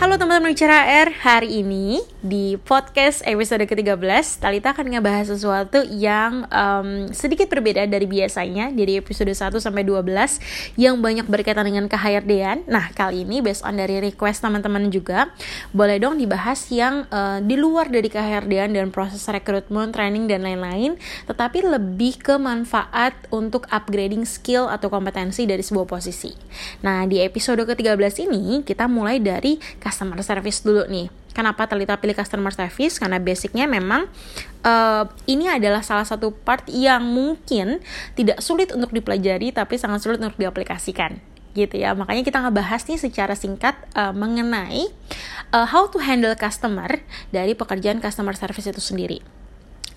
Halo teman-teman bicara R, hari ini di podcast episode ke-13 Talita akan ngebahas sesuatu yang um, sedikit berbeda dari biasanya Dari episode 1 sampai 12 yang banyak berkaitan dengan kehrd Nah kali ini based on dari request teman-teman juga Boleh dong dibahas yang uh, di luar dari kehrd dan proses rekrutmen, training dan lain-lain Tetapi lebih ke manfaat untuk upgrading skill atau kompetensi dari sebuah posisi Nah di episode ke-13 ini kita mulai dari customer service dulu nih. Kenapa Telita pilih customer service? Karena basicnya memang uh, ini adalah salah satu part yang mungkin tidak sulit untuk dipelajari tapi sangat sulit untuk diaplikasikan gitu ya makanya kita ngebahas nih secara singkat uh, mengenai uh, how to handle customer dari pekerjaan customer service itu sendiri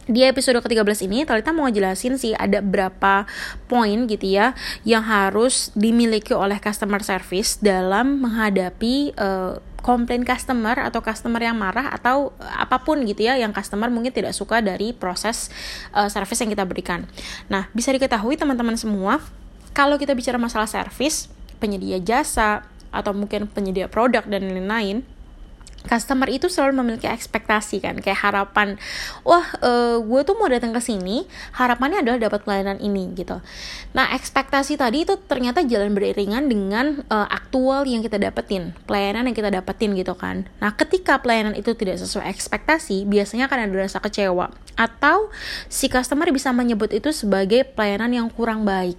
di episode ke-13 ini Talita mau jelasin sih ada berapa poin gitu ya yang harus dimiliki oleh customer service dalam menghadapi uh, komplain customer atau customer yang marah atau apa pun gitu ya yang customer mungkin tidak suka dari proses uh, service yang kita berikan. Nah, bisa diketahui teman-teman semua kalau kita bicara masalah service, penyedia jasa atau mungkin penyedia produk dan lain-lain customer itu selalu memiliki ekspektasi kan? Kayak harapan wah uh, gue tuh mau datang ke sini harapannya adalah dapat pelayanan ini gitu. Nah ekspektasi tadi itu ternyata jalan beriringan dengan uh, aktual yang kita dapetin pelayanan yang kita dapetin gitu kan. Nah ketika pelayanan itu tidak sesuai ekspektasi biasanya akan ada rasa kecewa atau si customer bisa menyebut itu sebagai pelayanan yang kurang baik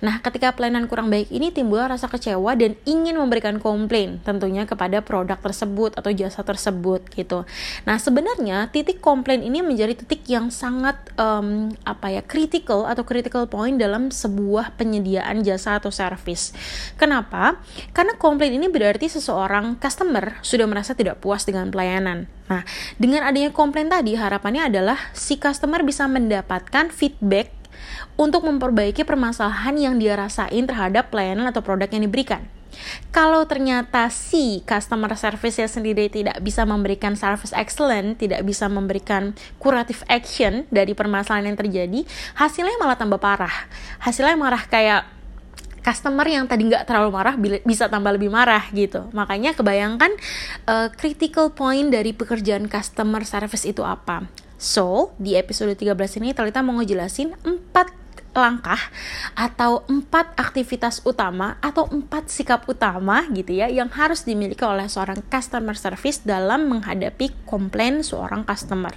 Nah, ketika pelayanan kurang baik ini timbul rasa kecewa dan ingin memberikan komplain tentunya kepada produk tersebut atau jasa tersebut gitu. Nah, sebenarnya titik komplain ini menjadi titik yang sangat um, apa ya critical atau critical point dalam sebuah penyediaan jasa atau service. Kenapa? Karena komplain ini berarti seseorang customer sudah merasa tidak puas dengan pelayanan. Nah, dengan adanya komplain tadi harapannya adalah si customer bisa mendapatkan feedback untuk memperbaiki permasalahan yang dia rasain terhadap pelayanan atau produk yang diberikan. Kalau ternyata si customer service nya sendiri tidak bisa memberikan service excellent, tidak bisa memberikan curative action dari permasalahan yang terjadi, hasilnya malah tambah parah. Hasilnya marah kayak customer yang tadi nggak terlalu marah bisa tambah lebih marah gitu. Makanya kebayangkan uh, critical point dari pekerjaan customer service itu apa. So, di episode 13 ini Talita mau ngejelasin 4 langkah atau empat aktivitas utama atau empat sikap utama gitu ya yang harus dimiliki oleh seorang customer service dalam menghadapi komplain seorang customer.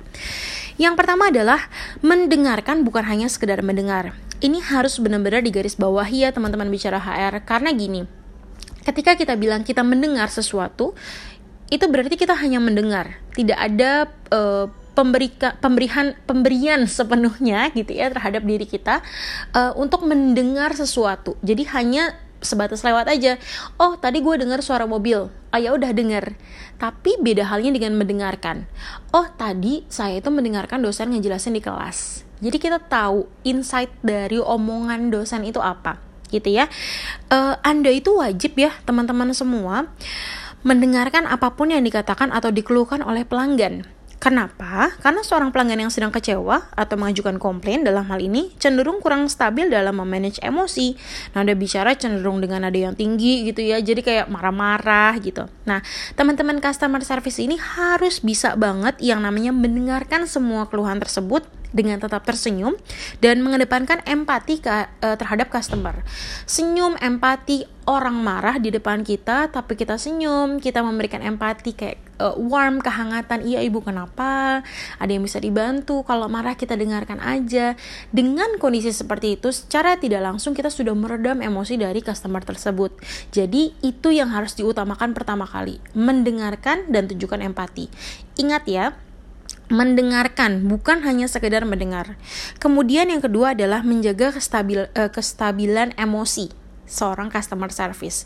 Yang pertama adalah mendengarkan bukan hanya sekedar mendengar. Ini harus benar-benar digaris bawahi ya teman-teman bicara HR karena gini. Ketika kita bilang kita mendengar sesuatu, itu berarti kita hanya mendengar, tidak ada uh, pemberikan pemberian pemberian sepenuhnya gitu ya terhadap diri kita uh, untuk mendengar sesuatu. Jadi hanya sebatas lewat aja. Oh, tadi gue dengar suara mobil. Ah ya udah dengar. Tapi beda halnya dengan mendengarkan. Oh, tadi saya itu mendengarkan dosen ngejelasin di kelas. Jadi kita tahu insight dari omongan dosen itu apa, gitu ya. Uh, anda itu wajib ya, teman-teman semua, mendengarkan apa pun yang dikatakan atau dikeluhkan oleh pelanggan Kenapa? Karena seorang pelanggan yang sedang kecewa atau mengajukan komplain dalam hal ini cenderung kurang stabil dalam memanage emosi. Nada bicara cenderung dengan nada yang tinggi gitu ya, jadi kayak marah-marah gitu. Nah, teman-teman customer service ini harus bisa banget yang namanya mendengarkan semua keluhan tersebut dengan tetap tersenyum dan mengedepankan empati ke, uh, terhadap customer. Senyum, empati, orang marah di depan kita tapi kita senyum, kita memberikan empati kayak uh, warm, kehangatan. Iya ibu kenapa? Ada yang bisa dibantu? Kalau marah kita dengarkan aja. Dengan kondisi seperti itu, secara tidak langsung kita sudah meredam emosi dari customer tersebut. Jadi itu yang harus diutamakan pertama kali, mendengarkan dan tunjukkan empati. Ingat ya, mendengarkan bukan hanya sekedar mendengar. Kemudian yang kedua adalah menjaga kestabil, uh, kestabilan emosi seorang customer service.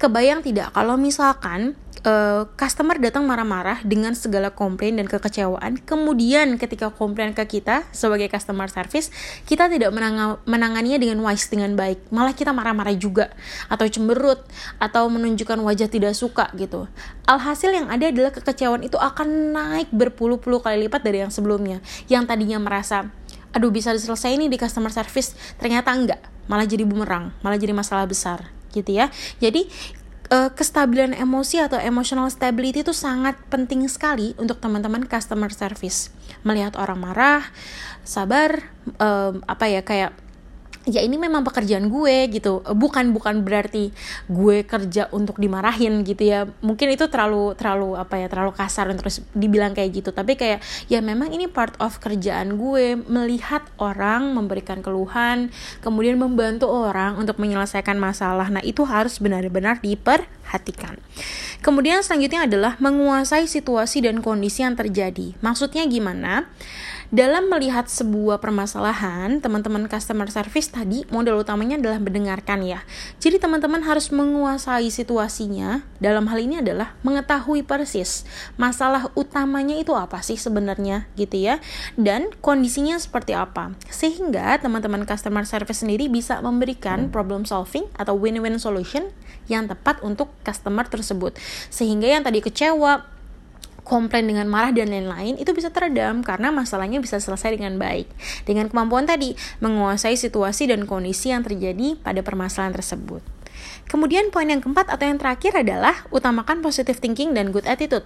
Kebayang tidak kalau misalkan uh, customer datang marah-marah dengan segala komplain dan kekecewaan. Kemudian ketika komplain ke kita sebagai customer service, kita tidak menang menanganinya dengan wise dengan baik. Malah kita marah-marah juga atau cemberut atau menunjukkan wajah tidak suka gitu. Alhasil yang ada adalah kekecewaan itu akan naik berpuluh-puluh kali lipat dari yang sebelumnya. Yang tadinya merasa aduh bisa diselesaikan nih di customer service, ternyata enggak. Malah jadi bumerang, malah jadi masalah besar gitu ya. Jadi uh, kestabilan emosi atau emotional stability itu sangat penting sekali untuk teman-teman customer service. Melihat orang marah, sabar, um, apa ya kayak ya ini memang pekerjaan gue gitu. Bukan bukan berarti gue kerja untuk dimarahin gitu ya. Mungkin itu terlalu terlalu apa ya terlalu kasar terus dibilang kayak gitu. Tapi kayak ya memang ini part of kerjaan gue melihat orang memberikan keluhan kemudian membantu orang untuk menyelesaikan masalah. Nah itu harus benar-benar diperhatikan. Kemudian selanjutnya adalah menguasai situasi dan kondisi yang terjadi. Maksudnya gimana dalam melihat sebuah permasalahan, teman-teman customer service tadi modal utamanya adalah mendengarkan ya. Jadi teman-teman harus menguasai situasinya. Dalam hal ini adalah mengetahui persis masalah utamanya itu apa sih sebenarnya gitu ya. Dan kondisinya seperti apa. Sehingga teman-teman customer service sendiri bisa memberikan problem solving atau win-win solution yang tepat untuk customer tersebut. Sehingga yang tadi kecewa, komplain dengan marah dan lain-lain itu bisa teredam karena masalahnya bisa selesai dengan baik. Dengan kemampuan tadi menguasai situasi dan kondisi yang terjadi pada permasalahan tersebut. Kemudian poin yang keempat atau yang terakhir adalah utamakan positive thinking dan good attitude.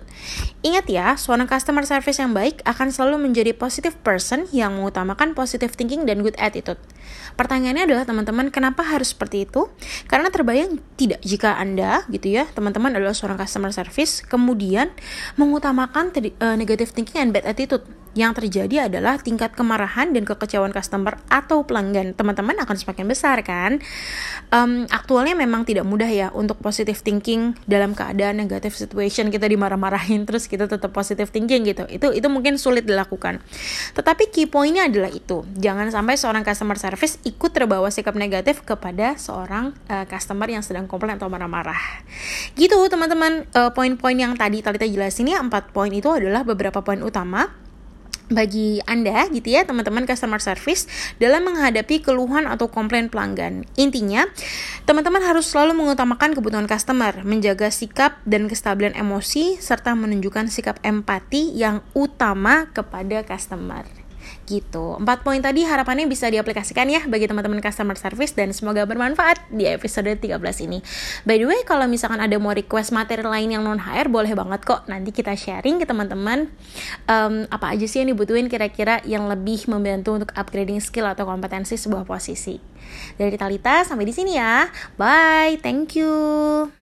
Ingat ya, seorang customer service yang baik akan selalu menjadi positive person yang mengutamakan positive thinking dan good attitude. Pertanyaannya adalah teman-teman kenapa harus seperti itu? Karena terbayang tidak jika Anda gitu ya, teman-teman adalah seorang customer service kemudian mengutamakan uh, negative thinking and bad attitude yang terjadi adalah tingkat kemarahan dan kekecewaan customer atau pelanggan teman-teman akan semakin besar kan? Um, aktualnya memang tidak mudah ya untuk positive thinking dalam keadaan negative situation kita dimarah-marahin terus kita tetap positive thinking gitu. Itu itu mungkin sulit dilakukan. Tetapi key pointnya adalah itu. Jangan sampai seorang customer service ikut terbawa sikap negatif kepada seorang uh, customer yang sedang komplain atau marah-marah. Gitu teman-teman. Uh, poin-poin yang tadi Talita jelasin ya empat poin itu adalah beberapa poin utama bagi Anda gitu ya teman-teman customer service dalam menghadapi keluhan atau komplain pelanggan. Intinya, teman-teman harus selalu mengutamakan kebutuhan customer, menjaga sikap dan kestabilan emosi serta menunjukkan sikap empati yang utama kepada customer gitu. Empat poin tadi harapannya bisa diaplikasikan ya bagi teman-teman customer service dan semoga bermanfaat di episode 13 ini. By the way, kalau misalkan ada mau request materi lain yang non HR boleh banget kok. Nanti kita sharing ke teman-teman um, apa aja sih yang dibutuhin kira-kira yang lebih membantu untuk upgrading skill atau kompetensi sebuah posisi. Dari Talita sampai di sini ya. Bye. Thank you.